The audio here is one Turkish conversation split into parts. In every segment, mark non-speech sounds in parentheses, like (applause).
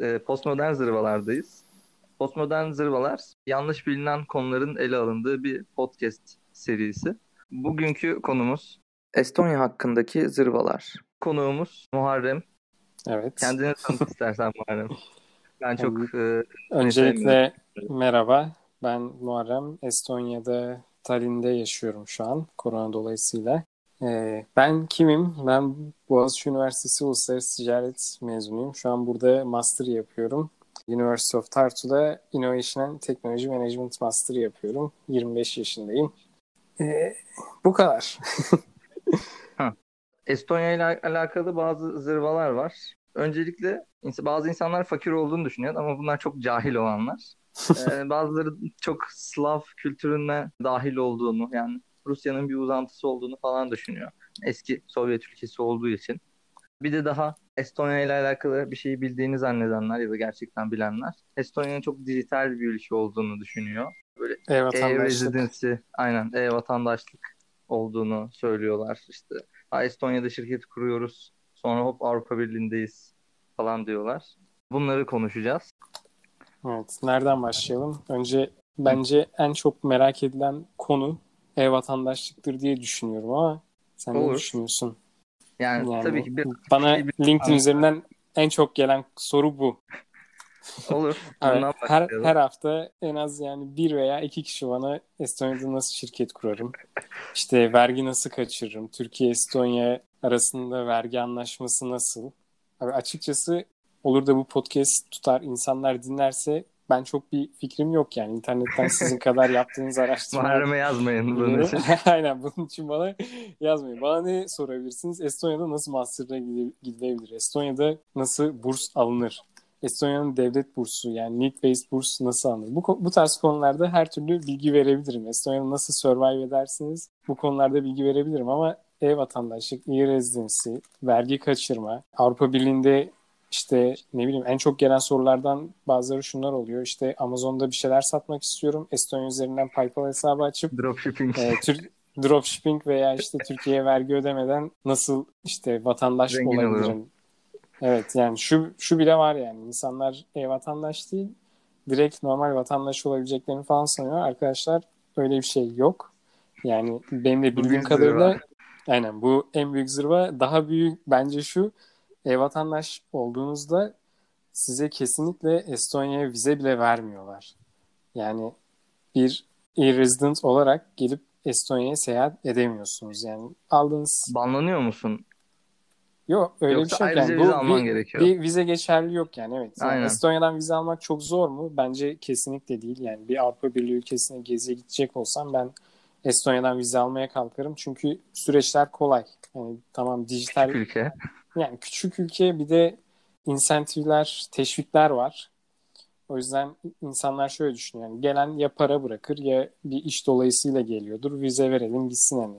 E, postmodern zırvalardayız. Postmodern zırvalar yanlış bilinen konuların ele alındığı bir podcast serisi. Bugünkü konumuz Estonya hakkındaki zırvalar. Konuğumuz Muharrem. Evet. Kendini tanıt istersen Muharrem. Ben çok... e, Öncelikle merhaba. Ben Muharrem. Estonya'da Tallinn'de yaşıyorum şu an korona dolayısıyla. Ee, ben kimim? Ben Boğaziçi Üniversitesi Uluslararası Ticaret mezunuyum. Şu an burada master yapıyorum. University of Tartu'da Innovation and Technology Management Master yapıyorum. 25 yaşındayım. Ee, bu kadar. (laughs) Estonya ile alakalı bazı zırvalar var. Öncelikle bazı insanlar fakir olduğunu düşünüyor ama bunlar çok cahil olanlar. (laughs) ee, bazıları çok Slav kültürüne dahil olduğunu yani Rusya'nın bir uzantısı olduğunu falan düşünüyor. Eski Sovyet ülkesi olduğu için. Bir de daha Estonya ile alakalı bir şeyi bildiğini zannedenler ya da gerçekten bilenler Estonya'nın çok dijital bir ülke olduğunu düşünüyor. Böyle e-residency, aynen e-vatandaşlık olduğunu söylüyorlar. İşte ha, Estonya'da şirket kuruyoruz sonra hop Avrupa Birliği'ndeyiz falan diyorlar. Bunları konuşacağız. Evet, nereden başlayalım? Önce bence en çok merak edilen konu e-vatandaşlıktır diye düşünüyorum ama sen Olur. ne düşünüyorsun? Yani, yani tabii ki bir bana bir... LinkedIn üzerinden en çok gelen soru bu. Olur. (laughs) evet, her, her hafta en az yani bir veya iki kişi bana Estonya'da nasıl şirket kurarım? İşte vergi nasıl kaçırırım? Türkiye Estonya arasında vergi anlaşması nasıl? Abi açıkçası olur da bu podcast tutar insanlar dinlerse ben çok bir fikrim yok yani. internetten sizin kadar yaptığınız (laughs) araştırma. Muharrem'e yazmayın (laughs) bunun için. Aynen bunun için bana yazmayın. Bana ne sorabilirsiniz? Estonya'da nasıl master'a gidilebilir? Estonya'da nasıl burs alınır? Estonya'nın devlet bursu yani need-based burs nasıl alınır? Bu, bu tarz konularda her türlü bilgi verebilirim. Estonya'da nasıl survive edersiniz? Bu konularda bilgi verebilirim ama e-vatandaşlık, e-residency, vergi kaçırma, Avrupa Birliği'nde işte ne bileyim en çok gelen sorulardan bazıları şunlar oluyor. İşte Amazon'da bir şeyler satmak istiyorum. Estonya üzerinden PayPal hesabı açıp dropshipping. E, tür, dropshipping veya işte Türkiye'ye vergi ödemeden nasıl işte vatandaş Zengin olabilirim? Olurum. Evet yani şu şu bile var yani insanlar e-vatandaş değil direkt normal vatandaş olabileceklerini falan sanıyor. Arkadaşlar öyle bir şey yok. Yani benim de bildiğim kadarıyla aynen bu en büyük zırva daha büyük bence şu e-vatandaş olduğunuzda size kesinlikle Estonya'ya vize bile vermiyorlar. Yani bir e-resident olarak gelip Estonya'ya seyahat edemiyorsunuz. Yani aldığınız... Banlanıyor musun? Yok öyle Yoksa bir şey yok. Yani. vize alman bir, gerekiyor. Bir vize geçerli yok yani evet. Yani Estonya'dan vize almak çok zor mu? Bence kesinlikle değil. Yani bir Avrupa Birliği ülkesine geziye gidecek olsam ben Estonya'dan vize almaya kalkarım. Çünkü süreçler kolay. Yani tamam dijital Küçük ülke. Yani küçük ülke bir de insentifler, teşvikler var. O yüzden insanlar şöyle düşünüyor. Yani gelen ya para bırakır ya bir iş dolayısıyla geliyordur. Vize verelim gitsin hani.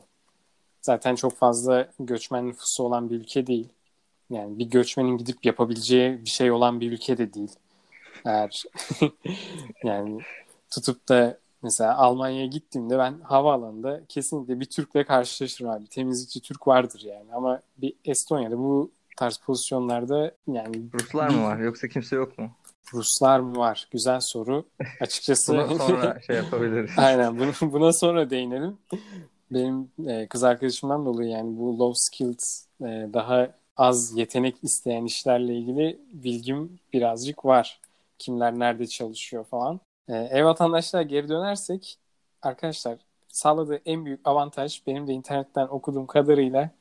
Zaten çok fazla göçmen nüfusu olan bir ülke değil. Yani bir göçmenin gidip yapabileceği bir şey olan bir ülke de değil. Eğer (laughs) yani tutup da mesela Almanya'ya gittiğimde ben havaalanında kesinlikle bir Türk'le karşılaşırım abi. Temizlikçi Türk vardır yani. Ama bir Estonya'da bu tarz pozisyonlarda yani Ruslar mı var yoksa kimse yok mu? Ruslar mı var? Güzel soru. (laughs) Açıkçası buna sonra şey (laughs) yapabiliriz. Aynen bunu, buna sonra değinelim. Benim e, kız arkadaşımdan dolayı yani bu low skilled e, daha az yetenek isteyen işlerle ilgili bilgim birazcık var. Kimler nerede çalışıyor falan. E, ev vatandaşlığa geri dönersek arkadaşlar sağladığı en büyük avantaj benim de internetten okuduğum kadarıyla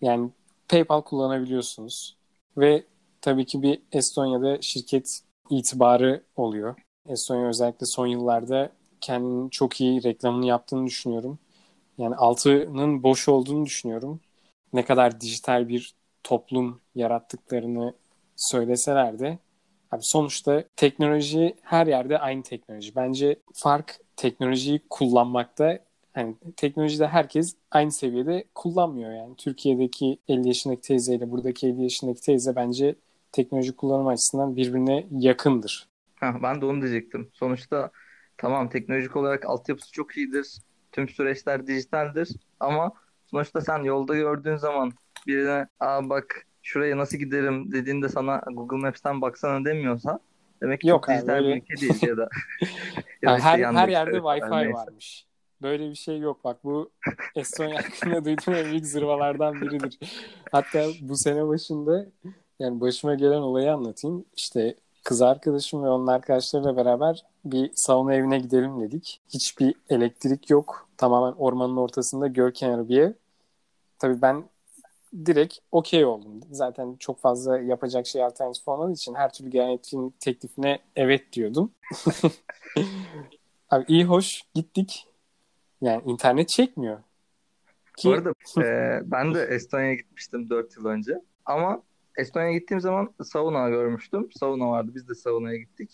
yani PayPal kullanabiliyorsunuz. Ve tabii ki bir Estonya'da şirket itibarı oluyor. Estonya özellikle son yıllarda kendinin çok iyi reklamını yaptığını düşünüyorum. Yani altının boş olduğunu düşünüyorum. Ne kadar dijital bir toplum yarattıklarını söyleseler de abi sonuçta teknoloji her yerde aynı teknoloji. Bence fark teknolojiyi kullanmakta hani teknolojide herkes aynı seviyede kullanmıyor yani. Türkiye'deki 50 yaşındaki teyze ile buradaki 50 yaşındaki teyze bence teknoloji kullanım açısından birbirine yakındır. Ha, ben de onu diyecektim. Sonuçta tamam teknolojik olarak altyapısı çok iyidir. Tüm süreçler dijitaldir ama sonuçta sen yolda gördüğün zaman birine aa bak şuraya nasıl giderim dediğinde sana Google Maps'ten baksana demiyorsa demek ki Yok çok dijital öyle- bir ülke değil ya da, (laughs) ya Yani işte her, her yerde Wi-Fi neyse. varmış. Böyle bir şey yok. Bak bu Estonya (laughs) hakkında duyduğum en büyük zırvalardan biridir. Hatta bu sene başında yani başıma gelen olayı anlatayım. İşte kız arkadaşım ve onun arkadaşlarıyla beraber bir sauna evine gidelim dedik. Hiçbir elektrik yok. Tamamen ormanın ortasında göl kenarı bir ev. Tabii ben direkt okey oldum. Zaten çok fazla yapacak şey alternatif olmadığı için her türlü gelen etkinlik teklifine evet diyordum. (laughs) Abi iyi hoş gittik. Yani internet çekmiyor. Ki Bu arada e, ben de Estonya'ya gitmiştim 4 yıl önce. Ama Estonya'ya gittiğim zaman sauna görmüştüm. Sauna vardı. Biz de saunaya gittik.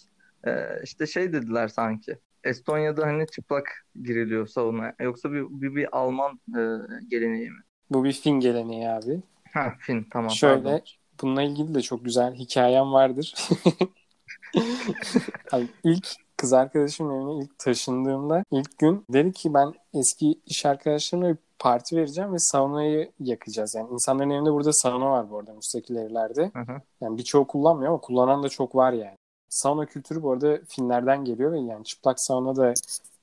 E, işte şey dediler sanki. Estonya'da hani çıplak giriliyor saunaya. Yoksa bir, bir, bir Alman e, geleneği mi? Bu bir Fin geleneği abi. Ha Fin tamam. Şöyle pardon. bununla ilgili de çok güzel hikayem vardır. (laughs) Abi ilk kız arkadaşımın evine ilk taşındığımda ilk gün dedi ki ben eski iş arkadaşlarımla bir parti vereceğim ve saunayı yakacağız. Yani insanların evinde burada sauna var bu arada müstakil evlerde. Hı hı. Yani birçoğu kullanmıyor ama kullanan da çok var yani. Sauna kültürü bu arada Finlerden geliyor ve yani çıplak sauna da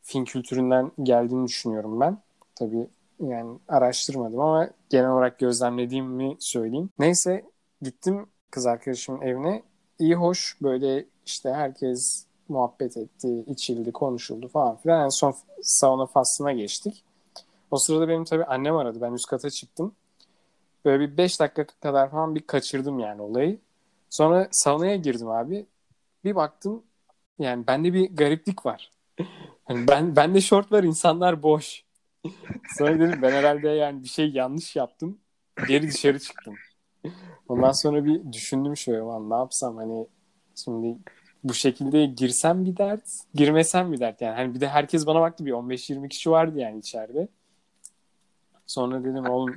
Fin kültüründen geldiğini düşünüyorum ben. Tabii yani araştırmadım ama genel olarak gözlemlediğimi söyleyeyim. Neyse gittim kız arkadaşımın evine. İyi hoş böyle işte herkes muhabbet etti, içildi, konuşuldu falan filan. En son sauna faslına geçtik. O sırada benim tabii annem aradı. Ben üst kata çıktım. Böyle bir 5 dakika kadar falan bir kaçırdım yani olayı. Sonra saunaya girdim abi. Bir baktım yani bende bir gariplik var. (laughs) Hani ben bende şort var insanlar boş. Sonra dedim ben herhalde yani bir şey yanlış yaptım. Geri dışarı çıktım. Ondan sonra bir düşündüm şöyle lan ne yapsam hani şimdi bu şekilde girsem bir dert, girmesem bir dert yani. Hani bir de herkes bana baktı bir 15-20 kişi vardı yani içeride. Sonra dedim oğlum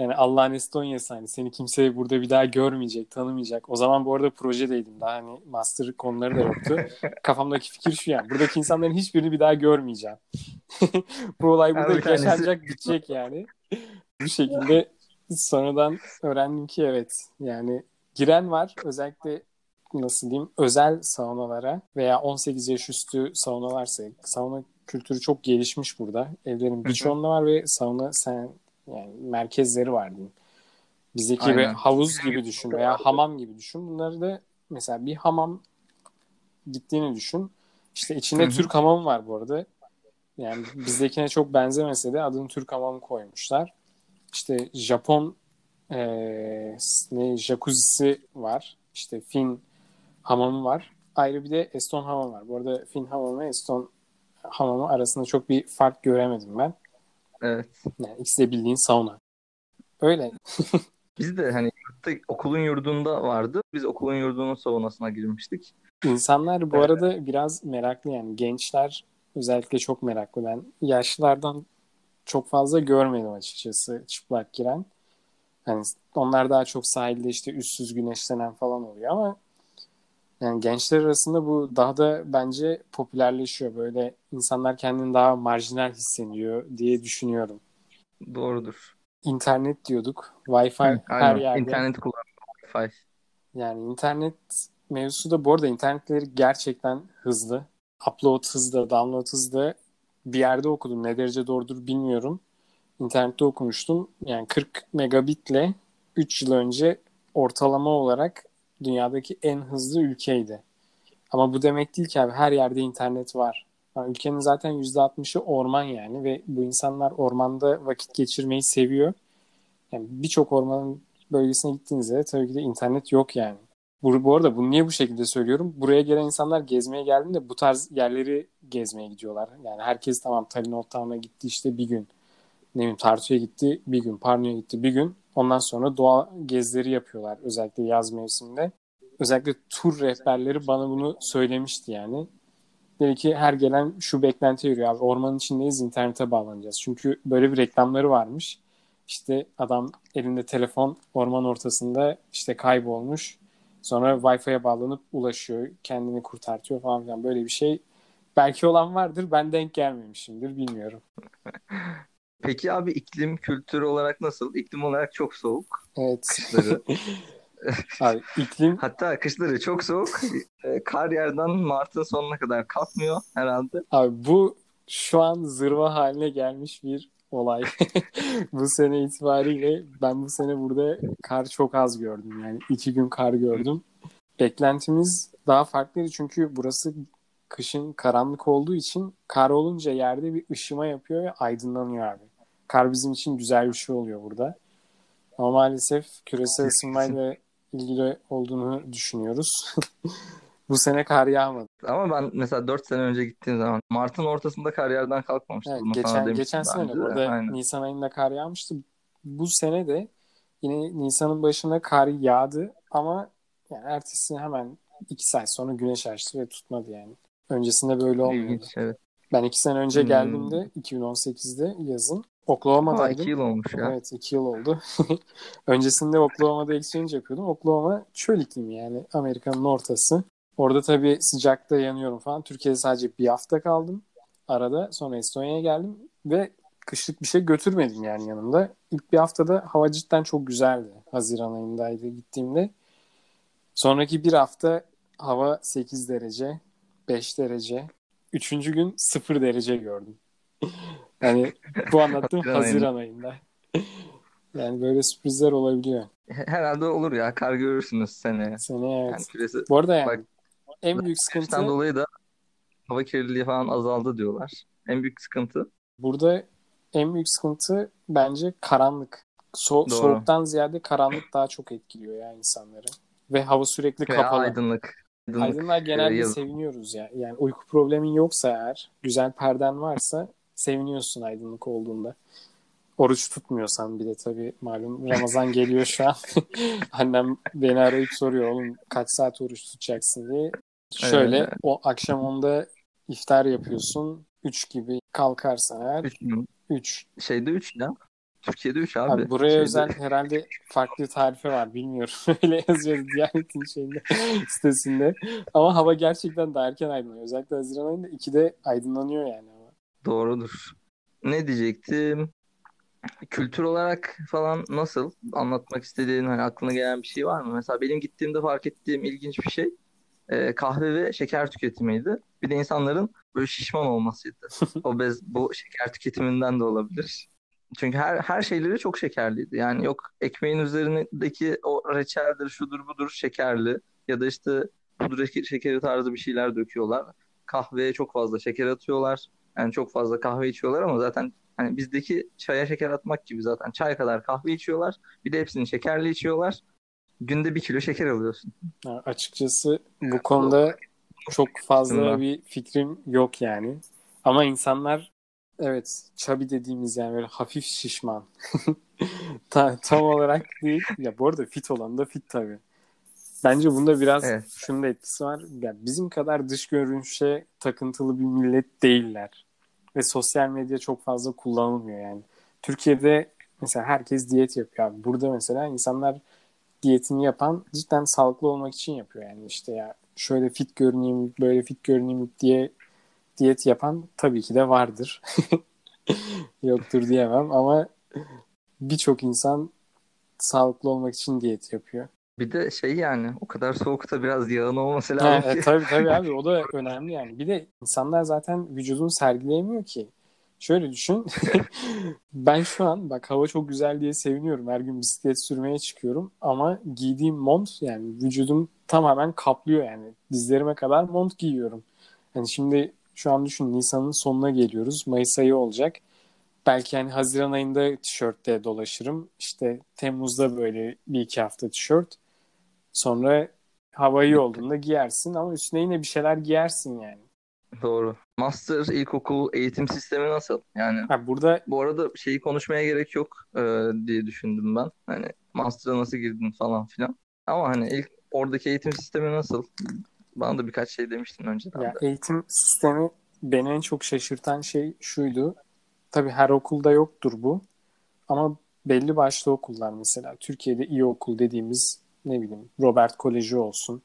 yani Allah'ın Estonya'sı hani seni kimse burada bir daha görmeyecek, tanımayacak. O zaman bu arada projedeydim. Daha hani master konuları da yoktu. (laughs) Kafamdaki fikir şu yani. Buradaki insanların hiçbirini bir daha görmeyeceğim. (laughs) bu olay burada tanesi- yaşanacak, bitecek yani. Bu şekilde sonradan öğrendim ki evet yani giren var. Özellikle nasıl diyeyim özel saunalara veya 18 yaş üstü sauna varsa sauna kültürü çok gelişmiş burada. Evlerin birçoğunda var ve sauna sen yani merkezleri var diyeyim. Bizdeki gibi Aynen. havuz gibi düşün veya hamam gibi düşün. Bunları da mesela bir hamam gittiğini düşün. İşte içinde Hı hı. Türk hamamı var bu arada. Yani bizdekine çok benzemese de adını Türk hamamı koymuşlar. İşte Japon eee ne jacuzzi'si var. İşte Fin hamamı var. Ayrı bir de Eston hamamı var. Bu arada Fin hamamı Eston hamamı arasında çok bir fark göremedim ben. Evet. Yani ikisi de bildiğin sauna. Öyle. (laughs) Biz de hani yurtta, okulun yurdunda vardı. Biz okulun yurdunun saunasına girmiştik. İnsanlar bu Evet. arada biraz meraklı yani. Gençler özellikle çok meraklı. Ben yaşlılardan çok fazla görmedim açıkçası çıplak giren. Hani onlar daha çok sahilde işte üstsüz güneşlenen falan oluyor ama yani gençler arasında bu daha da bence popülerleşiyor. Böyle insanlar kendini daha marjinal hissediyor diye düşünüyorum. Doğrudur. İnternet diyorduk. Wi-Fi Hı, her aynen. yerde. İnternet kullanmak. Wi-Fi. Yani internet mevzusu da bu arada internetleri gerçekten hızlı. Upload hızlı, download hızlı. Bir yerde okudum. Ne derece doğrudur bilmiyorum. İnternette okumuştum. Yani 40 megabitle 3 yıl önce ortalama olarak dünyadaki en hızlı ülkeydi. Ama bu demek değil ki abi her yerde internet var. Yani ülkenin zaten %60'ı orman yani ve bu insanlar ormanda vakit geçirmeyi seviyor. Yani birçok ormanın bölgesine gittiğinizde tabii ki de internet yok yani. Bu, bu arada bunu niye bu şekilde söylüyorum? Buraya gelen insanlar gezmeye geldiğinde bu tarz yerleri gezmeye gidiyorlar. Yani herkes tamam Tallinn Old gitti işte bir gün. Ne bileyim Tartu'ya gitti bir gün. Parno'ya gitti bir gün. Ondan sonra doğa gezileri yapıyorlar özellikle yaz mevsiminde. Özellikle tur rehberleri bana bunu söylemişti yani. Dedi ki her gelen şu beklenti yürüyor abi ormanın içindeyiz internete bağlanacağız. Çünkü böyle bir reklamları varmış. İşte adam elinde telefon orman ortasında işte kaybolmuş. Sonra Wi-Fi'ye bağlanıp ulaşıyor. Kendini kurtartıyor falan filan. Böyle bir şey belki olan vardır. Ben denk gelmemişimdir. Bilmiyorum. (laughs) Peki abi iklim kültürü olarak nasıl? İklim olarak çok soğuk. Evet. Kışları. (laughs) Abi iklim Hatta kışları çok soğuk. E, Kar yerden Mart'ın sonuna kadar kalkmıyor herhalde. abi bu şu an zırva haline gelmiş bir olay. (laughs) bu sene itibariyle ben bu sene burada kar çok az gördüm. Yani iki gün kar gördüm. Beklentimiz daha farklıydı çünkü burası kışın karanlık olduğu için kar olunca yerde bir ışıma yapıyor ve aydınlanıyor abi. Kar bizim için güzel bir şey oluyor burada. Ama maalesef küresel ısınmayla ilgili olduğunu düşünüyoruz. (laughs) bu sene kar yağmadı. Ama ben mesela 4 sene önce gittiğim zaman Mart'ın ortasında kar yerden kalkmamıştı. Evet, Bunu geçen geçen sene burada Aynen. Nisan ayında kar yağmıştı. Bu sene de yine Nisan'ın başında kar yağdı ama yani ertesi hemen iki saat sonra güneş açtı ve tutmadı yani. Öncesinde böyle olmuyordu. İlginç evet. Ben iki sene önce Hmm. geldiğimde 2018'de yazın Oklahoma'daydım. 2 yıl olmuş ya. Evet iki yıl oldu. (laughs) Öncesinde Oklahoma'da exchange yapıyordum. Oklahoma çöl iklimi yani Amerika'nın ortası. Orada tabii sıcakta yanıyorum falan. Türkiye'de sadece bir hafta kaldım arada. Sonra Estonya'ya geldim ve kışlık bir şey götürmedim yani yanımda. İlk bir haftada hava cidden çok güzeldi. Haziran ayındaydı gittiğimde. Sonraki bir hafta hava 8 derece, 5 derece. Üçüncü gün 0 derece gördüm. (laughs) yani bu anlattığım Haziran Haziran ayında. yani böyle sürprizler olabiliyor. Herhalde olur ya. Kar görürsünüz seneye. Seneye evet. Yani küresi Bu arada yani Bak, en büyük sıkıntı dolayı da hava kirliliği falan azaldı diyorlar. En büyük sıkıntı. burada en büyük sıkıntı bence karanlık. So- Doğru. soğuktan ziyade karanlık daha çok etkiliyor ya insanları. Ve hava sürekli Veya kapalı. aydınlık. Aydınlık. Aydınlığa genelde e, yaz- seviniyoruz ya. Yani uyku problemin yoksa eğer, güzel perden varsa seviniyorsun aydınlık olduğunda. Oruç tutmuyorsan bir de tabii malum Ramazan (laughs) geliyor şu an. (laughs) Annem beni arayıp soruyor oğlum kaç saat oruç tutacaksın diye. Şöyle Evet. o akşam onda iftar yapıyorsun. 3 gibi kalkarsan eğer Üç mü? 3. Şeyde 3 ya. Türkiye'de 3 abi. Abi buraya Şeyde- özel herhalde farklı tarife var bilmiyorum. (laughs) Öyle yazıyor Diyanet'in şeyinde sitesinde. Ama hava gerçekten daha erken aydınlanıyor. Özellikle Haziran ayında 2'de aydınlanıyor yani. Doğrudur. Ne diyecektim? Kültür olarak falan nasıl? Anlatmak istediğin hani aklına gelen bir şey var mı? Mesela benim gittiğimde fark ettiğim ilginç bir şey e, kahve ve şeker tüketimiydi. Bir de insanların böyle şişman olmasıydı. (laughs) Obez bu şeker tüketiminden de olabilir. Çünkü her her şeyleri çok şekerliydi. Yani yok ekmeğin üzerindeki o reçeldir, şudur budur şekerli ya da işte pudra şekeri tarzı bir şeyler döküyorlar. Kahveye çok fazla şeker atıyorlar. Yani çok fazla kahve içiyorlar ama zaten hani bizdeki çaya şeker atmak gibi zaten çay kadar kahve içiyorlar. Bir de hepsini şekerli içiyorlar. Günde bir kilo şeker alıyorsun. Yani açıkçası bu konuda çok fazla Aslında. bir fikrim yok yani. Ama insanlar evet çabi dediğimiz yani böyle hafif şişman. (laughs) Ta- tam olarak değil. Ya bu arada fit olan da fit tabii. Bence bunda biraz Evet. şunun da etkisi var. Ya bizim kadar dış görünüşe takıntılı bir millet değiller. Ve sosyal medya çok fazla kullanılmıyor yani. Türkiye'de mesela herkes diyet yapıyor abi. Burada mesela insanlar diyetini yapan cidden sağlıklı olmak için yapıyor yani işte ya şöyle fit görüneyim, böyle fit görüneyim diye diyet yapan tabii ki de vardır. (laughs) Yoktur diyemem ama birçok insan sağlıklı olmak için diyet yapıyor. Bir de şey yani o kadar soğukta biraz yağın olması Ha, lazım e, ki. tabii tabii abi o da (laughs) önemli yani. Bir de insanlar zaten vücudunu sergileyemiyor ki. Şöyle düşün. (laughs) ben şu an bak hava çok güzel diye seviniyorum. Her gün bisiklet sürmeye çıkıyorum ama giydiğim mont yani vücudum tamamen kaplıyor yani. Dizlerime kadar mont giyiyorum. Yani şimdi şu an düşün Nisan'ın sonuna geliyoruz. Mayıs ayı olacak. Belki hani Haziran ayında tişörtte dolaşırım. İşte Temmuz'da böyle bir iki hafta tişört. Sonra hava iyi olduğunda giyersin ama üstüne yine bir şeyler giyersin yani. Doğru. Master ilkokul eğitim sistemi nasıl? Yani Ha, burada bu arada şeyi konuşmaya gerek yok e, diye düşündüm ben. Hani master'a nasıl girdin falan filan. Ama hani ilk oradaki eğitim sistemi nasıl? Bana da birkaç şey demiştin önceden ya de. eğitim sistemi beni en çok şaşırtan şey şuydu. Tabii her okulda yoktur bu. Ama belli başlı okullar mesela Türkiye'de iyi okul dediğimiz ne bileyim Robert Koleji olsun.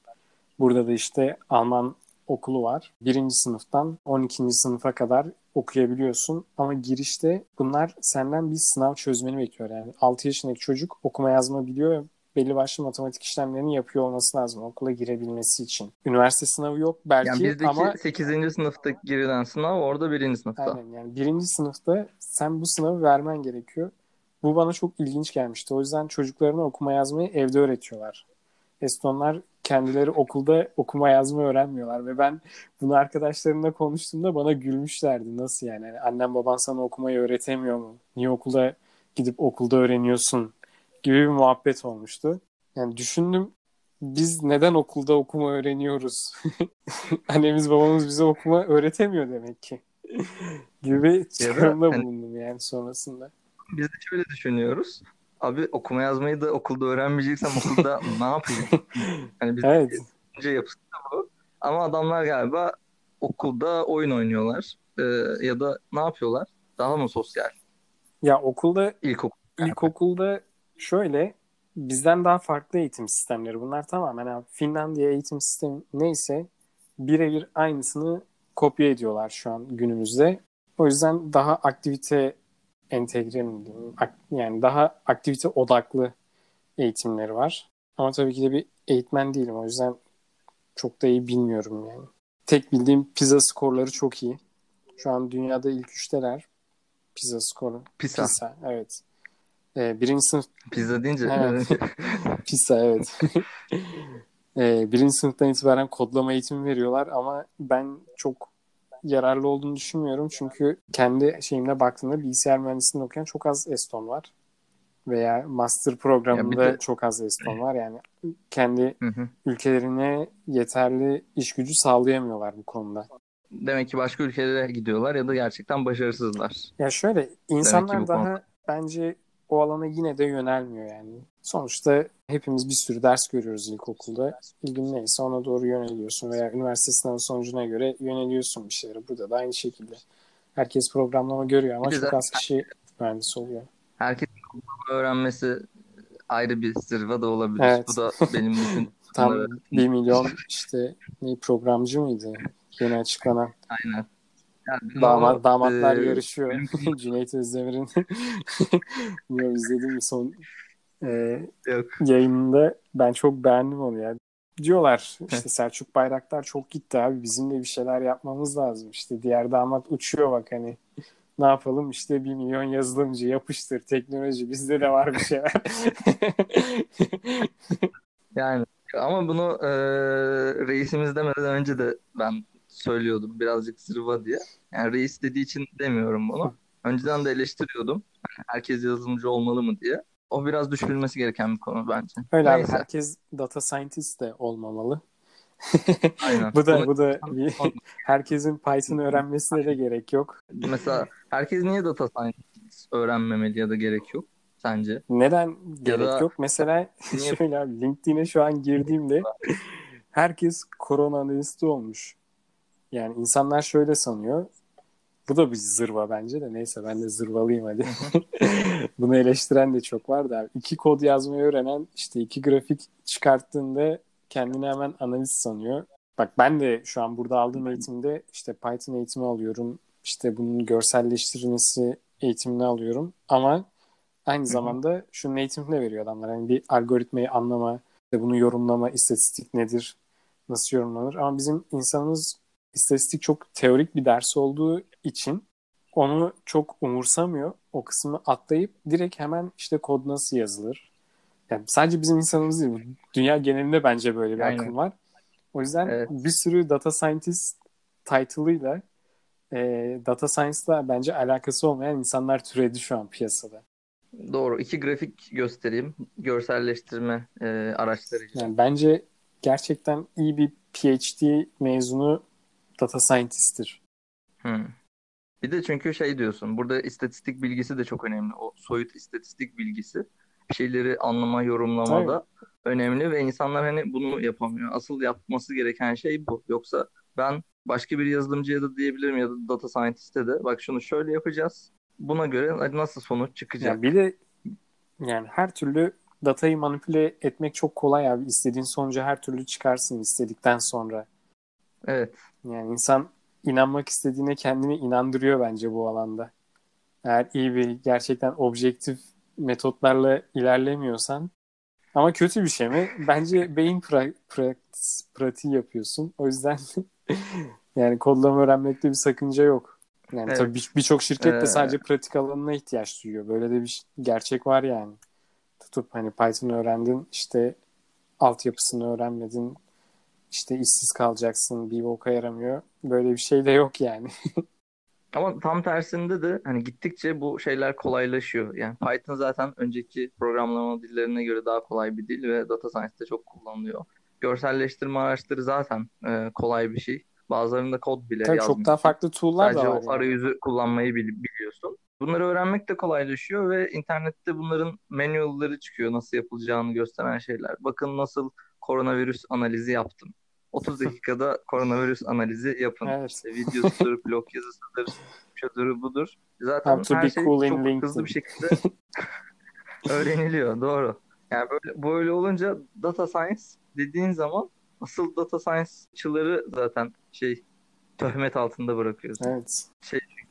Burada da işte Alman okulu var. Birinci sınıftan 12. sınıfa kadar okuyabiliyorsun ama girişte bunlar senden bir sınav çözmeni bekliyor. Yani 6 yaşındaki çocuk okuma yazma biliyor belli başlı matematik işlemlerini yapıyor olması lazım okula girebilmesi için. Üniversite sınavı yok belki Yani bizdeki ama 8. sınıfta girilen sınav orada 1. sınıfta. aynen yani birinci sınıfta sen bu sınavı vermen gerekiyor. Bu bana çok ilginç gelmişti. O yüzden çocuklarına okuma yazmayı evde öğretiyorlar. Estonlar kendileri okulda okuma yazma öğrenmiyorlar ve ben bunu arkadaşlarımla konuştuğumda bana gülmüşlerdi. Nasıl yani? yani annem baban sana okumayı öğretemiyor mu? Niye okula gidip okulda öğreniyorsun? gibi bir muhabbet olmuştu. Yani düşündüm biz neden okulda okuma öğreniyoruz? (laughs) Annemiz babamız bize okuma öğretemiyor demek ki. (laughs) gibi çıkarımda hani- bulundum yani sonrasında. Biz de şöyle düşünüyoruz. Abi okuma yazmayı da okulda öğrenmeyeceksem okulda (laughs) ne yapayım? Hani biz Evet. önce yapısı bu. Ama adamlar galiba okulda oyun oynuyorlar. Ee, ya da ne yapıyorlar? Daha mı sosyal? Ya okulda İlkokul. İlkokulda şöyle bizden daha farklı eğitim sistemleri. Bunlar tamamen abi, Finlandiya eğitim sistemi neyse birebir aynısını kopya ediyorlar şu an günümüzde. O yüzden daha aktivite entegre mi diyeyim? Yani daha aktivite odaklı eğitimleri var. Ama tabii ki de bir eğitmen değilim. O yüzden çok da iyi bilmiyorum yani. Tek bildiğim pizza skorları çok iyi. Şu an dünyada ilk üçteler. Pizza skoru. Pisa. Pisa, evet. Ee, birinci sınıf Pizza deyince Evet. (laughs) Pisa evet. (laughs) ee, birinci sınıftan itibaren kodlama eğitimi veriyorlar ama ben çok yararlı olduğunu düşünmüyorum. Çünkü kendi şeyimde baktığımda bilgisayar mühendisliğinde okuyan çok az Eston var. Veya master programında de- çok az Eston var. Yani kendi Hı hı. ülkelerine yeterli iş gücü sağlayamıyorlar bu konuda. Demek ki başka ülkelere gidiyorlar ya da gerçekten başarısızlar. Ya şöyle insanlar daha konu- bence o alana yine de yönelmiyor yani. Sonuçta hepimiz bir sürü ders görüyoruz ilkokulda. İlgin neyse ona doğru yöneliyorsun veya üniversite sınavı sonucuna göre yöneliyorsun bir şeylere. Burada da aynı şekilde. Herkes programlama görüyor ama Bir çok az kişi mühendis oluyor. Kodlama öğrenmesi ayrı bir zırva da olabilir. Evet. Bu da benim (laughs) düşün. Tam. 1 (laughs) milyon işte ne programcı mıydı? Yeni açıklanan. Aynen. Yani Damat, damatlar e, yarışıyor. (laughs) Cüneyt Özdemir'in (laughs) Bilmiyorum izledim mi son e, Yok. yayınında ben çok beğendim onu ya. Diyorlar işte Selçuk Bayraktar çok gitti abi bizim de bir şeyler yapmamız lazım. İşte diğer damat uçuyor bak hani ne yapalım işte bir milyon yazılımcı yapıştır teknoloji bizde de var bir şeyler. (laughs) Yani ama bunu e, reisimiz demeden önce de ben söylüyordum birazcık zırva diye. Yani reis dediği için demiyorum bunu. Önceden de eleştiriyordum. Hani herkes yazılımcı olmalı mı diye. O biraz düşünülmesi gereken bir konu bence. Öyle abi Neyse. herkes data scientist de olmamalı. Aynen. (laughs) bu da Bunu- bu da bir, (laughs) herkesin Python öğrenmesine de gerek yok. Mesela herkes niye data science öğrenmemeli ya da gerek yok sence? Neden gerek da- yok? Mesela Niye- (laughs) şöyle abi LinkedIn'e şu an girdiğimde herkes korona analisti olmuş. Yani insanlar şöyle sanıyor. Bu da bir zırva bence de. Neyse ben de zırvalıyım hadi. (laughs) Bunu eleştiren de çok var da. İki kod yazmayı öğrenen işte iki grafik çıkarttığında kendini hemen analist sanıyor. Bak ben de şu an burada aldığım eğitimde işte Python eğitimi alıyorum. İşte bunun görselleştirilmesi eğitimini alıyorum. Ama aynı zamanda şunun eğitimini de veriyor adamlar. Yani bir algoritmayı anlama, işte bunu yorumlama, istatistik nedir, nasıl yorumlanır. Ama bizim insanımız istatistik çok teorik bir ders olduğu için onu çok umursamıyor. O kısmı atlayıp direkt hemen işte kod nasıl yazılır. Yani sadece bizim insanımız değil. bu Dünya genelinde bence böyle bir Aynen. akım var. O yüzden Evet. bir sürü data scientist title'ıyla e, data science'la bence alakası olmayan insanlar türedi şu an piyasada. Doğru. İki grafik göstereyim. Görselleştirme e, araçlarıyla. Yani bence gerçekten iyi bir PhD mezunu data scientist'tir. Hmm. Bir de çünkü şey diyorsun. Burada istatistik bilgisi de çok önemli. O soyut istatistik bilgisi. Bir şeyleri anlama, yorumlamada önemli ve insanlar hani bunu yapamıyor. Asıl yapması gereken şey bu. Yoksa ben başka bir yazılımcıya da diyebilirim ya da data scientist'e de bak şunu şöyle yapacağız. Buna göre nasıl sonuç çıkacak? Yani bir de yani her türlü datayı manipüle etmek çok kolay abi. İstediğin sonucu her türlü çıkarsın istedikten sonra. Evet. Yani insan inanmak istediğine kendini inandırıyor bence bu alanda. Eğer iyi bir gerçekten objektif metotlarla ilerlemiyorsan ama kötü bir şey mi? Bence beyin pra- pra- pratiği yapıyorsun. O yüzden (laughs) yani kodlama öğrenmekte bir sakınca yok. Yani Evet. tabii bir- birçok şirket de Ee, sadece pratik alanına ihtiyaç duyuyor. Böyle de bir gerçek var yani. Tutup hani Python öğrendin işte altyapısını öğrenmedin işte işsiz kalacaksın bir boka yaramıyor. Böyle bir şey de yok yani. (laughs) Ama tam tersinde de hani gittikçe bu şeyler kolaylaşıyor. Yani Python zaten önceki programlama dillerine göre daha kolay bir dil ve data science'de çok kullanılıyor. Görselleştirme araçları zaten e, kolay bir şey. Bazılarında kod bile Tabii çok daha farklı tool'lar Sadece da var yani. arayüzü kullanmayı bil- biliyorsun. Bunları öğrenmek de kolaylaşıyor ve internette bunların manual'ları çıkıyor. Nasıl yapılacağını gösteren şeyler. Bakın nasıl koronavirüs analizi yaptım. 30 dakikada koronavirüs analizi yapın. Evet. İşte videosudur, (laughs) blog yazısıdır, şudur budur. Zaten her şey cool çok LinkedIn. hızlı bir şekilde (laughs) öğreniliyor. Doğru. Yani böyle, böyle olunca data science dediğin zaman asıl data science'çıları zaten şey töhmet altında bırakıyorsun. Evet.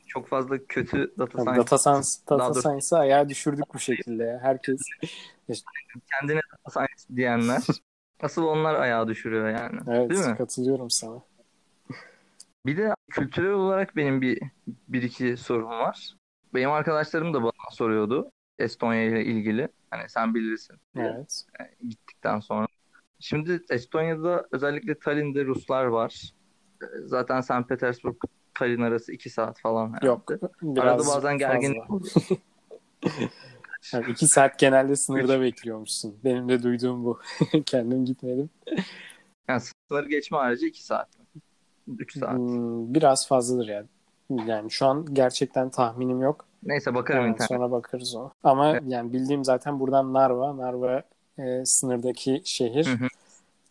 Çok fazla kötü data science data science, data science'ı ayağa düşürdük bu şekilde. Herkes (laughs) kendine data science diyenler asıl onlar ayağa düşürüyor yani. evet Değil mi? katılıyorum sana. Bir de kültürel olarak benim bir, bir iki sorum var. Benim arkadaşlarım da bana soruyordu Estonya ile ilgili. Hani sen bilirsin. Evet. gittikten sonra. Şimdi Estonya'da özellikle Tallinn'de Ruslar var. Ee, Zaten St. Petersburg Tallinn arası 2 saat falan herhalde. Yok. Arada bazen gerginlik oluyor. (laughs) Yani iki saat genelde sınırda bekliyormuşsun. Benim de duyduğum bu. (laughs) Kendim gitmedim. Yani sınırı geçme harici 2 saat. 3 saat. Hmm, biraz fazladır yani. Yani şu an gerçekten tahminim yok. Neyse bakarım Evet, internet. sonra bakarız o. Ama Evet. yani bildiğim zaten buradan Narva. Narva e, sınırdaki şehir. Hı hı.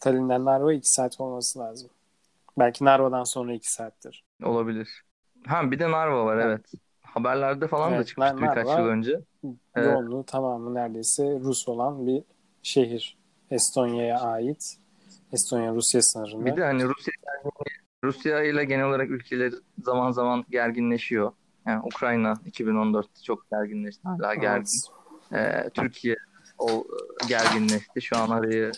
Tallinn'den Narva 2 saat olması lazım. Belki Narva'dan sonra 2 saattir. Olabilir. Ha bir de Narva var evet. Haberlerde falan da Evet, çıkmıştı Nar- birkaç yıl önce. Evet. Yoğunluğu tamamı neredeyse Rus olan bir şehir. Estonya'ya ait. Estonya-Rusya sınırında. Bir de hani Rusya Rusya ile genel olarak ülkeler zaman zaman gerginleşiyor. Yani Ukrayna 2014'te çok gerginleşti. Hala gergin. Evet. Ee, Türkiye o e, gerginleşti. Şu an arayı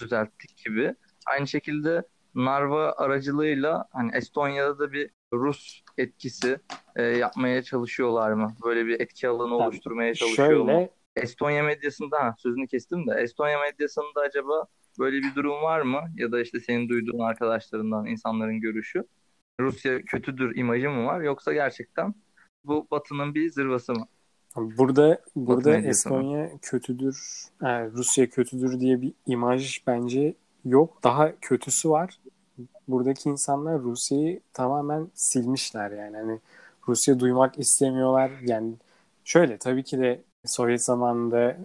düzelttik gibi. Aynı şekilde Narva aracılığıyla hani Estonya'da da bir Rus etkisi e, yapmaya çalışıyorlar mı? Böyle bir etki alanı Yani oluşturmaya çalışıyor mu? Şöyle Estonya medyasında ha, sözünü kestim de Estonya medyasında acaba böyle bir durum var mı? Ya da işte senin duyduğun arkadaşlarından insanların görüşü. Rusya kötüdür imajı mı var yoksa gerçekten bu Batı'nın bir zırvası mı? Burada burada medyası Estonya kötüdür, yani Rusya kötüdür diye bir imaj bence yok. Daha kötüsü var. Buradaki insanlar Rusya'yı tamamen silmişler yani. Hani Rusya duymak istemiyorlar. Yani şöyle tabii ki de Sovyet zamanında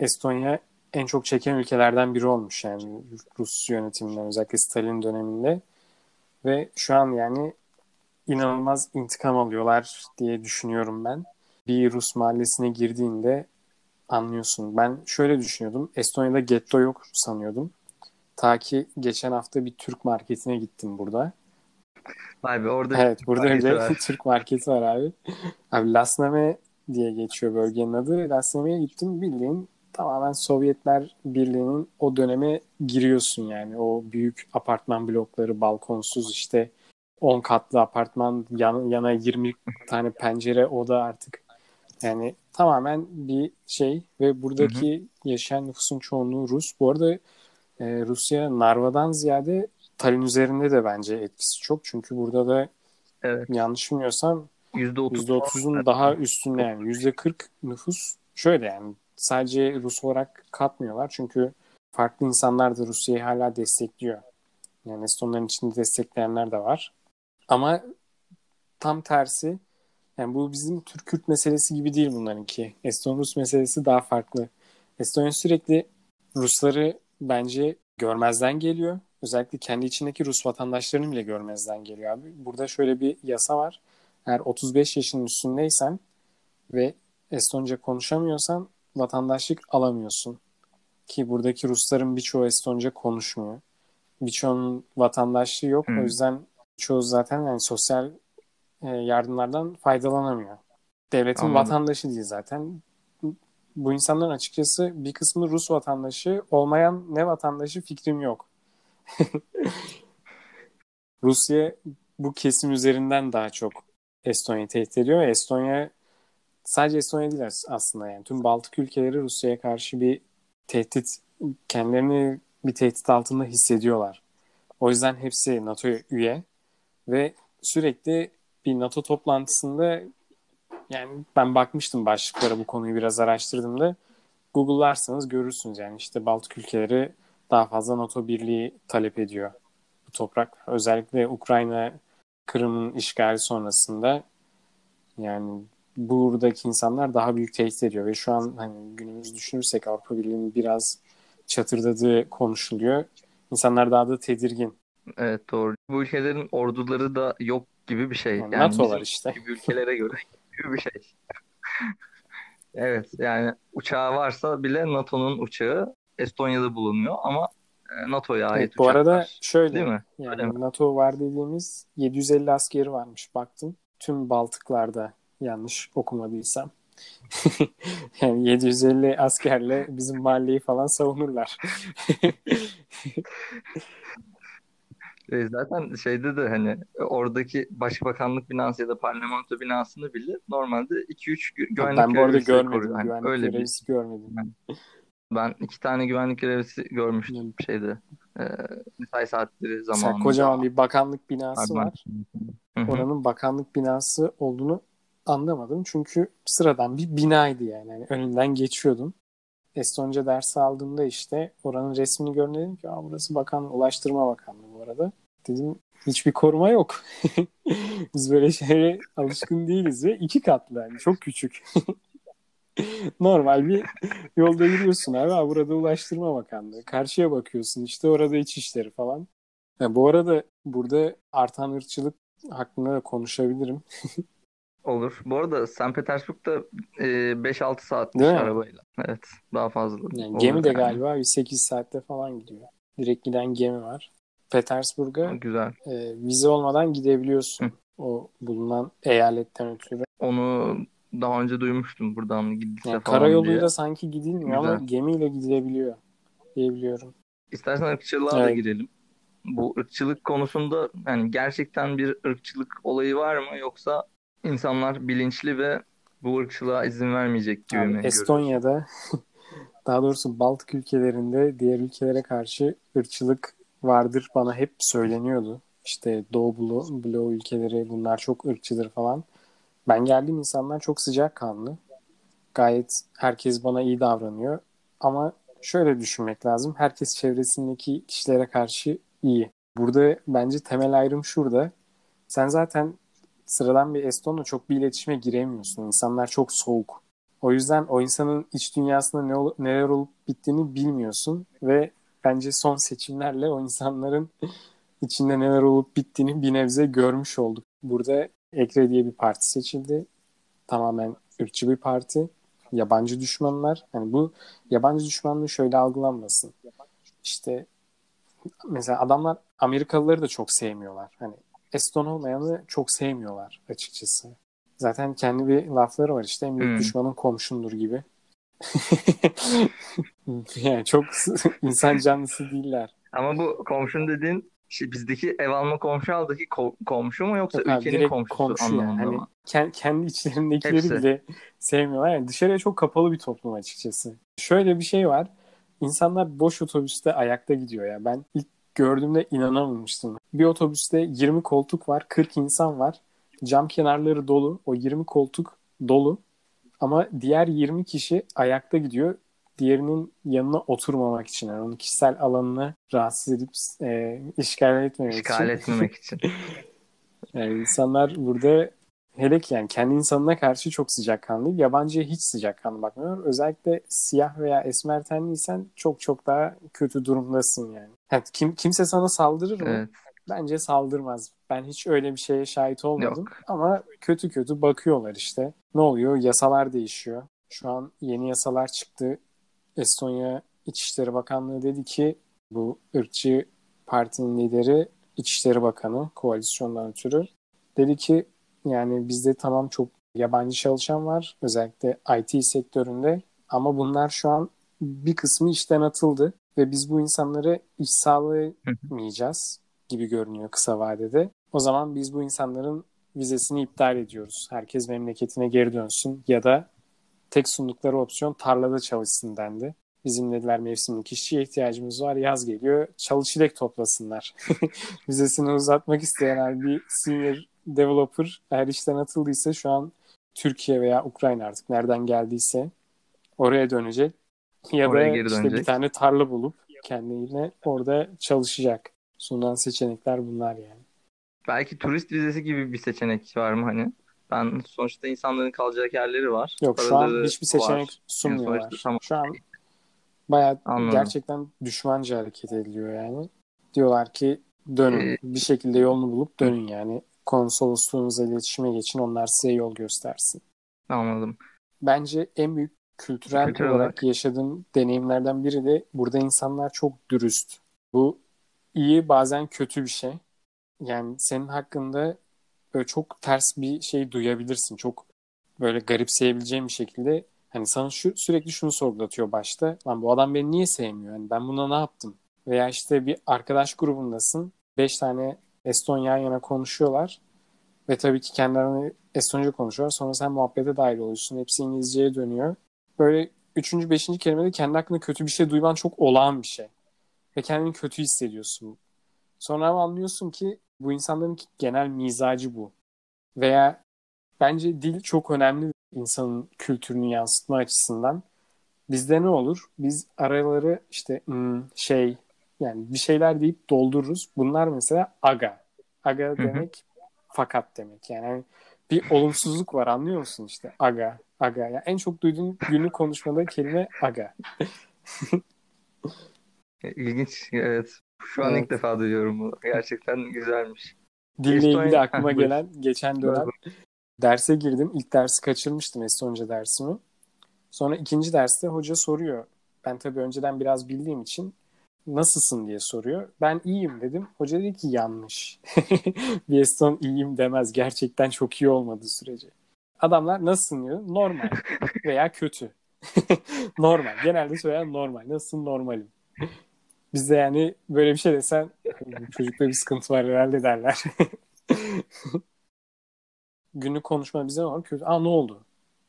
Estonya en çok çeken ülkelerden biri olmuş yani Rus yönetiminden özellikle Stalin döneminde ve şu an yani inanılmaz intikam alıyorlar diye düşünüyorum ben bir Rus mahallesine girdiğinde anlıyorsun. Ben şöyle düşünüyordum. Estonya'da getto yok sanıyordum. Ta ki geçen hafta bir Türk marketine gittim burada. (laughs) Vay be orada Evet burada öyle var. Türk marketi var abi. Abi Lasname diye geçiyor bölgenin adı. Lasname'ye gittim bildiğin tamamen Sovyetler Birliği'nin o döneme giriyorsun yani. O büyük apartman blokları, balkonsuz işte 10 katlı apartman, yan, yana 20 tane pencere, oda artık. Yani tamamen bir şey ve buradaki yaşayan nüfusun çoğunluğu Rus. Bu arada e, Rusya Narva'dan ziyade Tallinn üzerinde de bence etkisi çok. Çünkü burada da Evet. yanlış bilmiyorsam %30 %30'un daha üstünde yani %40 nüfus şöyle yani sadece Rus olarak katmıyorlar çünkü farklı insanlar da Rusya'yı hala destekliyor. Yani Estonların içinde destekleyenler de var. Ama tam tersi yani bu bizim Türk-Kürt meselesi gibi değil bunlarınki. Eston-Rus meselesi daha farklı. Estonya sürekli Rusları bence görmezden geliyor. Özellikle kendi içindeki Rus vatandaşlarını bile görmezden geliyor abi. Burada şöyle bir yasa var. Eğer 35 yaşın üstündeysen ve Estonca konuşamıyorsan vatandaşlık alamıyorsun. Ki buradaki Rusların birçoğu Estonca konuşmuyor. Birçoğunun vatandaşlığı yok. Hmm. O yüzden Çoğu zaten yani sosyal e, yardımlardan faydalanamıyor. Devletin Anladım. vatandaşı değil zaten. Bu insanların açıkçası bir kısmı Rus vatandaşı, olmayan ne vatandaşı fikrim yok. (laughs) Rusya bu kesim üzerinden daha çok Estonya'yı tehdit ediyor Estonya sadece Estonya değil aslında yani tüm Baltık ülkeleri Rusya'ya karşı bir tehdit kendilerini bir tehdit altında hissediyorlar. O yüzden hepsi NATO'ya üye ve sürekli bir NATO toplantısında yani ben bakmıştım başlıklara bu konuyu biraz araştırdım da Google'larsanız görürsünüz yani işte Baltık ülkeleri daha fazla NATO birliği talep ediyor bu toprak. Özellikle Ukrayna Kırım'ın işgali sonrasında yani buradaki insanlar daha büyük tehdit ediyor ve şu an hani günümüz düşünürsek Avrupa Birliği'nin biraz çatırdadığı konuşuluyor. İnsanlar daha da tedirgin. Evet doğru. Bu ülkelerin orduları da yok gibi bir şey. Yani, yani NATO var işte. Gibi ülkelere göre gibi bir şey. (laughs) evet yani uçağı varsa bile NATO'nun uçağı Estonya'da bulunuyor ama e, NATO'ya ait evet, Bu uçaklar. arada şöyle Değil mi? Yani Öyle mi? NATO var dediğimiz 750 askeri varmış baktım. Tüm Baltıklarda yanlış okumadıysam. (laughs) yani 750 askerle bizim mahalleyi falan savunurlar. (laughs) E, zaten şeyde de hani oradaki başbakanlık binası ya da parlamento binasını bile normalde 2-3 güvenlik ben bu arada görevlisi görmedim. koruyor. Hani güvenlik öyle bir... görmedim. Ben iki tane güvenlik görevlisi görmüştüm şeyde. E, mesai saatleri zamanında. Sen kocaman bir bakanlık binası Pardon. var. Hı hı. Oranın bakanlık binası olduğunu anlamadım. Çünkü sıradan bir binaydı yani. yani önünden geçiyordum. Estonca dersi aldığımda işte oranın resmini görünce dedim ki Aa, burası bakan, Ulaştırma Bakanlığı bu arada. Dedim hiçbir koruma yok. (laughs) Biz böyle şeye alışkın değiliz ve iki katlı yani çok küçük. (laughs) Normal bir yolda yürüyorsun abi. Aa, burada Ulaştırma Bakanlığı. Karşıya bakıyorsun işte orada İçişleri falan. Ya, bu arada burada artan ırkçılık hakkında da konuşabilirim. (laughs) Olur. Bu arada St. Petersburg'da e, 5-6 saat Değil mi? arabayla. Evet. Daha fazla. Yani gemi de yani. galiba bir 8 saatte falan gidiyor. Direkt giden gemi var. Petersburg'a Güzel. e, vize olmadan gidebiliyorsun. Hı. O bulunan eyaletten ötürü. Onu daha önce duymuştum buradan gidilse Yani falan karayoluyla diye. sanki gidilmiyor ama Güzel. gemiyle gidilebiliyor diyebiliyorum. İstersen ırkçılığa da Evet. girelim. Bu ırkçılık konusunda yani gerçekten bir ırkçılık olayı var mı yoksa insanlar bilinçli ve bu ırkçılığa izin vermeyecek gibi Abi, mi? Estonya'da (laughs) daha doğrusu Baltık ülkelerinde diğer ülkelere karşı ırkçılık vardır bana hep söyleniyordu. İşte Doğu Blo Bloğu ülkeleri bunlar çok ırkçıdır falan. Ben geldiğim insanlar çok sıcakkanlı. Gayet herkes bana iyi davranıyor. Ama şöyle düşünmek lazım. Herkes çevresindeki kişilere karşı iyi. Burada bence temel ayrım şurada. Sen zaten sıradan bir Eston'la çok bir iletişime giremiyorsun. İnsanlar çok soğuk. O yüzden o insanın iç dünyasında ne ol- neler olup bittiğini bilmiyorsun ve bence son seçimlerle o insanların (laughs) içinde neler olup bittiğini bir nebze görmüş olduk. Burada Ekre diye bir parti seçildi. Tamamen ırkçı bir parti. Yabancı düşmanlar. Yani bu yabancı düşmanlığı şöyle algılanmasın. İşte mesela adamlar Amerikalıları da çok sevmiyorlar. Hani Eston olmayanı çok sevmiyorlar açıkçası. Zaten kendi bir lafları var işte en büyük Hmm. düşmanın komşundur gibi. (laughs) (laughs) yani çok (laughs) insan canlısı değiller. Ama bu komşun dediğin şey, bizdeki ev alma komşu aldaki ko- komşu mu yoksa Yok abi, ülkenin komşusu komşu yani. anlamında Hani mı? kend- kendi içlerindekileri Hepsi. bile sevmiyorlar. Yani dışarıya çok kapalı bir toplum açıkçası. Şöyle bir şey var. İnsanlar boş otobüste ayakta gidiyor ya. Ben ilk gördüğümde inanamamıştım. Bir otobüste 20 koltuk var, 40 insan var. Cam kenarları dolu. O 20 koltuk dolu. Ama diğer 20 kişi ayakta gidiyor. Diğerinin yanına oturmamak için. Yani onun kişisel alanını rahatsız edip e, işgal etmemek İşgal için. etmemek (laughs) için. Yani insanlar burada hele ki yani kendi insanına karşı çok sıcakkanlı. Yabancıya hiç sıcakkanlı bakmıyor. Özellikle siyah veya esmer tenliysen çok çok daha kötü durumdasın yani. yani kim, kimse sana saldırır mı? Evet. Bence saldırmaz. Ben hiç öyle bir şeye şahit olmadım. Yok. Ama kötü kötü bakıyorlar işte. Ne oluyor? Yasalar değişiyor. Şu an yeni yasalar çıktı. Estonya İçişleri Bakanlığı dedi ki bu ırkçı partinin lideri İçişleri Bakanı koalisyondan ötürü. Dedi ki yani bizde tamam çok yabancı çalışan var özellikle IT sektöründe ama bunlar şu an bir kısmı işten atıldı ve biz bu insanları iş sağlayamayacağız gibi görünüyor kısa vadede. O zaman biz bu insanların vizesini iptal ediyoruz. Herkes memleketine geri dönsün ya da tek sundukları opsiyon tarlada çalışsın dendi. Bizim dediler mevsimlik işçiye ihtiyacımız var. Yaz geliyor. Çalı çilek toplasınlar. (laughs) Vizesini uzatmak isteyen bir senior developer eğer işten atıldıysa şu an Türkiye veya Ukrayna artık nereden geldiyse oraya dönecek. Ya oraya da işte dönecek. bir tane tarla bulup kendine orada çalışacak. Sunulan seçenekler bunlar yani. Belki turist vizesi gibi bir seçenek var mı hani? Ben sonuçta insanların kalacak yerleri var. Yok şu an hiçbir seçenek var. sunmuyorlar. Yani sonuçta, Şu an bayağı Anladım. gerçekten düşmanca hareket ediliyor yani. Diyorlar ki dönün. Ee, bir şekilde yolunu bulup dönün yani. Konsolosluğunuzla iletişime geçin. Onlar size yol göstersin. Anladım. Bence en büyük kültürel, kültürel olarak, olarak yaşadığım deneyimlerden biri de burada insanlar çok dürüst. Bu iyi bazen kötü bir şey. Yani senin hakkında böyle çok ters bir şey duyabilirsin. Çok böyle garipseyebileceğin bir şekilde hani sana şu sürekli şunu sorgulatıyor başta. Lan bu adam beni niye sevmiyor? Yani ben buna ne yaptım? Veya işte bir arkadaş grubundasın. Beş tane Eston yan yana konuşuyorlar. Ve tabii ki kendilerini Estonca konuşuyorlar. Sonra sen muhabbete dahil oluyorsun. Hepsi İngilizceye dönüyor. Böyle üçüncü, beşinci kelimede kendi hakkında kötü bir şey duyman çok olağan bir şey. Ve kendini kötü hissediyorsun. Sonra ama anlıyorsun ki bu insanların genel mizacı bu. Veya bence dil çok önemli insanın kültürünü yansıtma açısından. Bizde ne olur? Biz araları işte hmm, şey yani bir şeyler deyip doldururuz. Bunlar mesela aga. Aga demek fakat demek. Yani hani bir olumsuzluk var anlıyor musun işte aga aga. Yani en çok duyduğum günlük konuşmada kelime aga. (laughs) İlginç evet. Şu an evet. ilk defa duyuyorum bunu. Gerçekten güzelmiş. Dille Estonya... ilgili aklıma (laughs) gelen geçen dönem derse girdim. İlk dersi kaçırmıştım Estonca dersimi. Sonra ikinci derste hoca soruyor. Ben tabii önceden biraz bildiğim için nasılsın diye soruyor. Ben iyiyim dedim. Hoca dedi ki yanlış. (laughs) bir Eston iyiyim demez. Gerçekten çok iyi olmadığı sürece. Adamlar nasılsın diyor. Normal (laughs) veya kötü. normal. Genelde söyleyen normal. Nasılsın normalim. Bizde yani böyle bir şey desen çocukta bir sıkıntı var herhalde derler. (laughs) Günlük konuşma bize olur? Kötü. Aa ne oldu?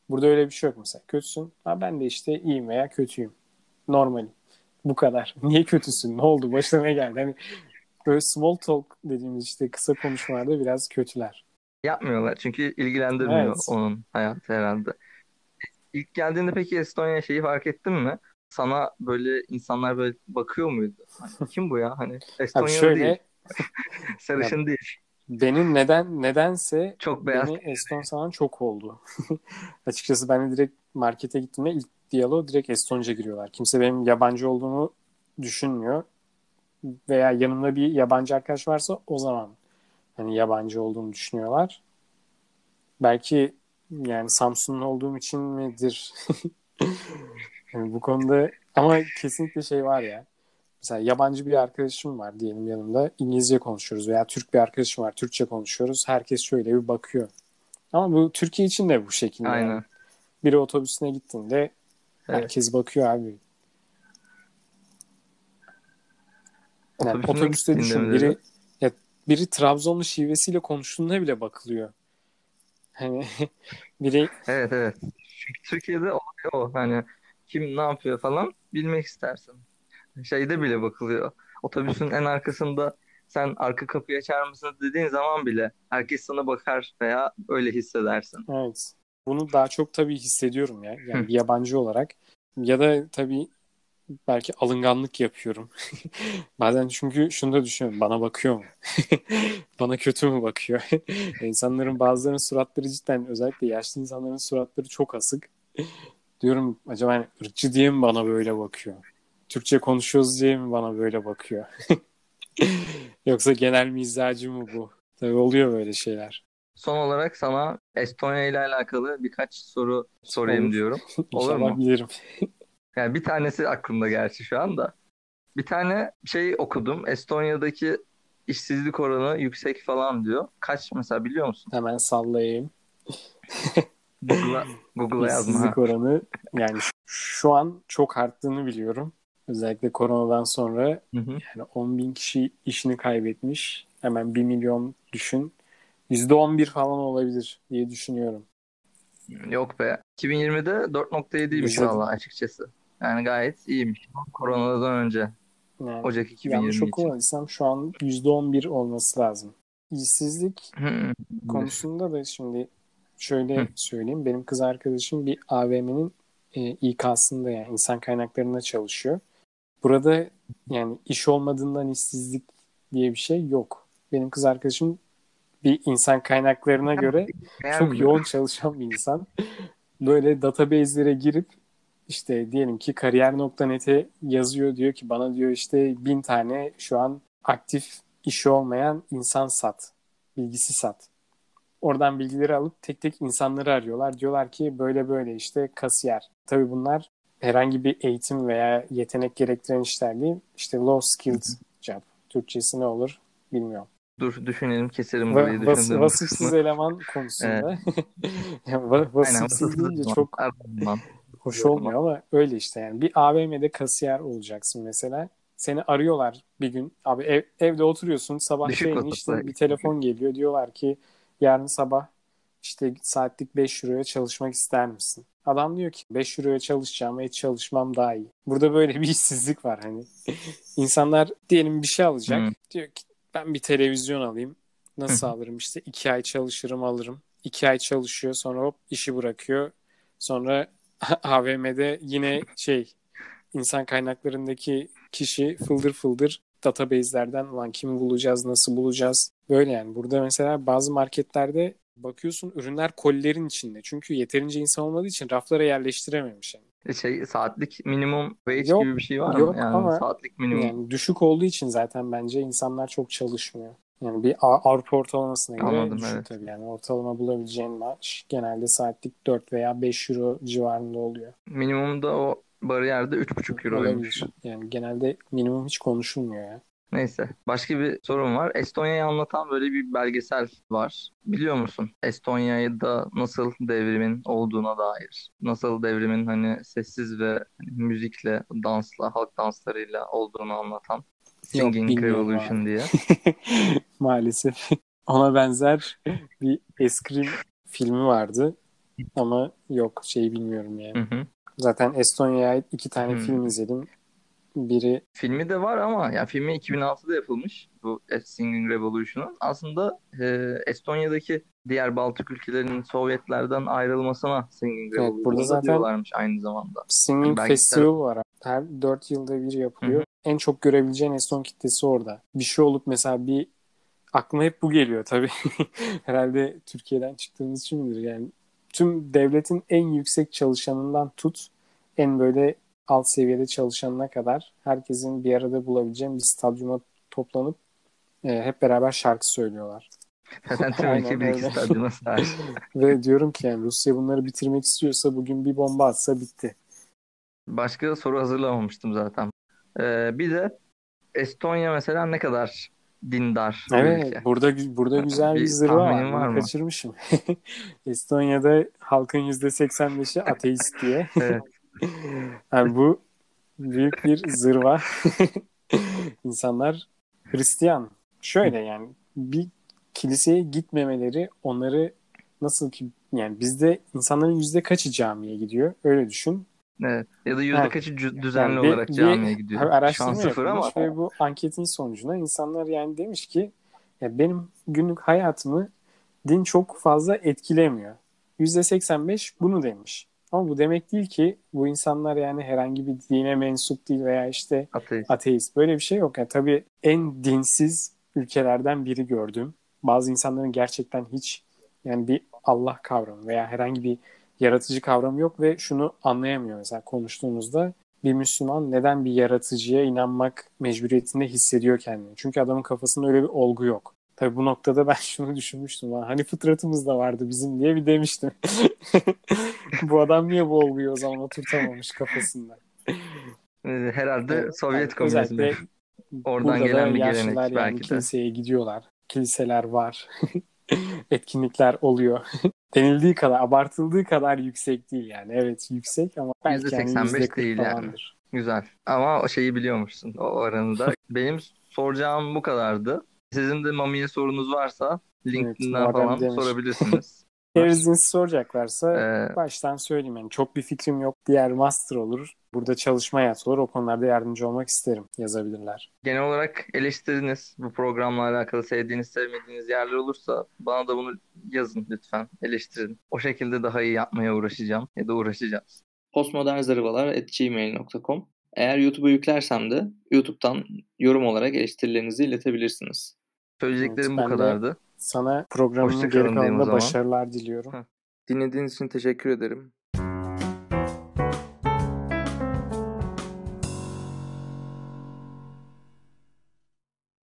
Burada öyle bir şey yok mesela. Kötüsün. Ha ben de işte iyiyim veya kötüyüm. Normalim. Bu kadar. (laughs) Niye kötüsün? Ne oldu? Başına ne geldi? Hani böyle small talk dediğimiz işte kısa konuşmalarda biraz kötüler. Yapmıyorlar çünkü ilgilendirmiyor evet. onun hayatı herhalde. İlk geldiğinde peki Estonya şeyi fark ettin mi? Sana böyle insanlar böyle bakıyor muydu? Hani, (laughs) kim bu ya? Hani Estonya şöyle, değil. (laughs) Sarışın ya, değil. Benim neden nedense çok beyaz. beni Eston sanan çok oldu. (laughs) Açıkçası ben de direkt markete gittiğimde ilk diyaloğu direkt Estonca giriyorlar. Kimse benim yabancı olduğunu düşünmüyor. Veya yanımda bir yabancı arkadaş varsa o zaman hani yabancı olduğunu düşünüyorlar. Belki yani Samsun'un olduğum için midir? Yani bu konuda ama kesinlikle şey var ya. Mesela yabancı bir arkadaşım var diyelim yanımda. İngilizce konuşuyoruz veya Türk bir arkadaşım var. Türkçe konuşuyoruz. Herkes şöyle bir bakıyor. Ama bu Türkiye için de bu şekilde. Aynen. Yani. Biri otobüsüne gittiğinde evet. herkes bakıyor abi. Yani otobüste düşün biri ya, biri Trabzonlu şivesiyle konuştuğunda bile bakılıyor. Hani (laughs) biri Evet evet. Türkiye'de oluyor o. Hani kim ne yapıyor falan bilmek istersin. Şeyde bile bakılıyor. Otobüsün en arkasında sen arka kapıyı açar mısın dediğin zaman bile herkes sana bakar veya öyle hissedersin. Evet. Bunu daha çok tabii hissediyorum ya. Yani bir yabancı olarak. Ya da tabii belki alınganlık yapıyorum. (laughs) Bazen çünkü şunu da düşünüyorum. Bana bakıyor mu? (laughs) bana kötü mü bakıyor? (laughs) İnsanların bazılarının suratları cidden özellikle yaşlı insanların suratları çok asık diyorum acaba hani ırkçı diye mi bana böyle bakıyor? Türkçe konuşuyoruz diye mi bana böyle bakıyor? (laughs) Yoksa genel mizacı mı bu? Tabii oluyor böyle şeyler. Son olarak sana Estonya ile alakalı birkaç soru sorayım Olur. diyorum. (laughs) Olur mu? bilirim. (laughs) yani bir tanesi aklımda gerçi şu anda. Bir tane şey okudum. Estonya'daki işsizlik oranı yüksek falan diyor. Kaç mesela biliyor musun? Hemen sallayayım. Google'a Google'a yazma. oranı yani şu- an çok arttığını biliyorum. Özellikle koronadan sonra Hı hı. yani 10 bin kişi işini kaybetmiş. Hemen 1 milyon düşün. %11 falan olabilir diye düşünüyorum. Yok be. 2020'de 4.7'ymiş Yaşadım. valla açıkçası. Yani gayet iyiymiş. Koronadan önce. Yani Ocak 2020 yanlış okumadıysam şu an %11 olması lazım. İşsizlik konusunda da şimdi şöyle Hı. söyleyeyim. Benim kız arkadaşım bir AVM'nin e, İK'sında yani insan kaynaklarında çalışıyor. Burada yani iş olmadığından işsizlik diye bir şey yok. Benim kız arkadaşım bir insan kaynaklarına göre çok yoğun çalışan bir insan. Böyle database'lere girip işte diyelim ki kariyer.net'e yazıyor diyor ki bana diyor işte bin tane şu an aktif işi olmayan insan sat. Bilgisi sat. Oradan bilgileri alıp tek tek insanları arıyorlar. Diyorlar ki böyle böyle işte kasiyer. Tabii bunlar herhangi bir eğitim veya yetenek gerektiren işler değil. İşte low skilled job. Türkçesi ne olur bilmiyorum. Dur düşünelim keserim burayı Va- vas- vasıfsız eleman konusunda. (laughs) yani va- vasıfsız deyince çok hoş olmuyor ama öyle işte yani. Bir AVM'de kasiyer olacaksın mesela. Seni arıyorlar bir gün. Abi ev- evde oturuyorsun sabah Düşük vasıflı. işte bir telefon geliyor. Diyorlar ki yarın sabah işte saatlik 5 euroya çalışmak ister misin? Adam diyor ki 5 euroya çalışacağım ve hiç çalışmam daha iyi. Burada böyle bir işsizlik var hani. (laughs) İnsanlar diyelim bir şey alacak. Hı. Diyor ki ben bir televizyon alayım. Nasıl alırım işte 2 ay çalışırım alırım. 2 ay çalışıyor sonra hop işi bırakıyor. Sonra (laughs) AVM'de yine şey insan kaynaklarındaki kişi fıldır fıldır database'lerden lan kimi bulacağız, nasıl bulacağız? Böyle yani. Burada mesela bazı marketlerde bakıyorsun ürünler kolilerin içinde. Çünkü yeterince insan olmadığı için raflara yerleştirememiş. Yani. Şey, saatlik minimum wage Yok, gibi bir şey var mı? yok Yani ama saatlik minimum. yani düşük olduğu için zaten bence insanlar çok çalışmıyor. Yani bir Avrupa ortalamasına göre Anladım, düşük evet. tabii. Yani ortalama bulabileceğin maaş genelde saatlik 4 veya 5 euro civarında oluyor. Minimumda o bariyerde 3,5 euroymuş. Yani genelde minimum hiç konuşulmuyor ya. Neyse. Başka bir sorum var. Estonya'yı anlatan böyle bir belgesel var. Biliyor musun? Estonya'da nasıl devrimin olduğuna dair. Nasıl devrimin hani sessiz ve hani müzikle, dansla, halk danslarıyla olduğunu anlatan. Singing bilmiyorum Revolution abi. diye. (laughs) Maalesef. Ona benzer bir eskrim filmi vardı. Ama yok şey bilmiyorum yani. Hı hı. Zaten Estonya'ya ait iki tane Hmm. film izledim. Biri Filmi de var ama ya filmi 2006'da yapılmış bu Singing Revolution'un. Aslında e, Estonya'daki diğer Baltık ülkelerinin Sovyetlerden ayrılmasına Singing Evet, Revolution'da burada zaten- diyorlarmış aynı zamanda. Singing Belgesel- Festival var. Her dört yılda bir yapılıyor. En çok görebileceğin Eston kitlesi orada. Bir şey olup mesela bir aklıma hep bu geliyor tabii. (laughs) Herhalde Türkiye'den çıktığımız için midir? Yani tüm devletin en yüksek çalışanından tut en böyle alt seviyede çalışanına kadar herkesin bir arada bulabileceğim bir stadyuma toplanıp e, hep beraber şarkı söylüyorlar. (laughs) Zaten tüm Aynen ülke bir iki öyle. stadyuma sahip. (laughs) Ve diyorum ki yani Rusya bunları bitirmek istiyorsa bugün bir bomba atsa bitti. Başka soru hazırlamamıştım zaten. Ee, bir de Estonya mesela ne kadar dindar Evet, ülke. burada burada güzel bir, Bir zırva var. var mı? kaçırmışım. (laughs) Estonya'da halkın %85'i ateist diye. (laughs) Evet. Yani bu büyük bir zırva. (laughs) İnsanlar Hristiyan. Şöyle yani bir kiliseye gitmemeleri onları nasıl ki yani bizde insanların yüzde kaçı camiye gidiyor? Öyle düşün. Evet. Ya da yüzde Evet. kaçı düzenli Yani olarak bir camiye gidiyor. Araştırma sıfır ama ve bu anketin sonucunda insanlar yani demiş ki ya benim günlük hayatımı din çok fazla etkilemiyor. %85 bunu demiş. Ama bu demek değil ki bu insanlar yani herhangi bir dine mensup değil veya işte ateist. ateist. Böyle bir şey yok. Yani tabii en dinsiz ülkelerden biri gördüm. Bazı insanların gerçekten hiç yani bir Allah kavramı veya herhangi bir yaratıcı kavramı yok ve şunu anlayamıyor mesela konuştuğumuzda bir Müslüman neden bir yaratıcıya inanmak mecburiyetinde hissediyor kendini. Çünkü adamın kafasında öyle bir olgu yok. Tabii bu noktada ben (laughs) şunu düşünmüştüm. "Lan Hani fıtratımızda vardı bizim diye bir demiştim. (laughs) bu adam niye bu olguyu o zaman oturtamamış kafasında? Ee, Herhalde Evet, Sovyet yani komünizmi. Oradan gelen da bir gelenek belki de. kiliseye gidiyorlar. Kiliseler var. (laughs) (laughs) Etkinlikler oluyor. (laughs) Denildiği kadar, abartıldığı kadar yüksek değil yani. Evet yüksek ama belki yani %85 %40 değil yani. falandır. Güzel. Ama o şeyi biliyormuşsun o oranı da. (laughs) Benim soracağım bu kadardı. Sizin de Mami'ye sorunuz varsa LinkedIn'den Muharrem falan Demir. sorabilirsiniz. Eğer soracaklarsa Ee, baştan söyleyeyim yani çok bir fikrim yok. Diğer master olur. Burada çalışma hayatı olur. O konularda yardımcı olmak isterim. Yazabilirler. genel olarak eleştiriniz. Bu programla alakalı sevdiğiniz, sevmediğiniz yerler olursa bana da bunu yazın lütfen. Eleştirin. O şekilde daha iyi yapmaya uğraşacağım ya da uğraşacağız. postmodernzırvalar.gmail.com Eğer YouTube'a yüklersem de YouTube'dan yorum olarak eleştirilerinizi iletebilirsiniz. Söyleyeceklerim Evet, bu kadardı. Sana programın geri kalanında başarılar diliyorum. Dinlediğiniz için teşekkür ederim.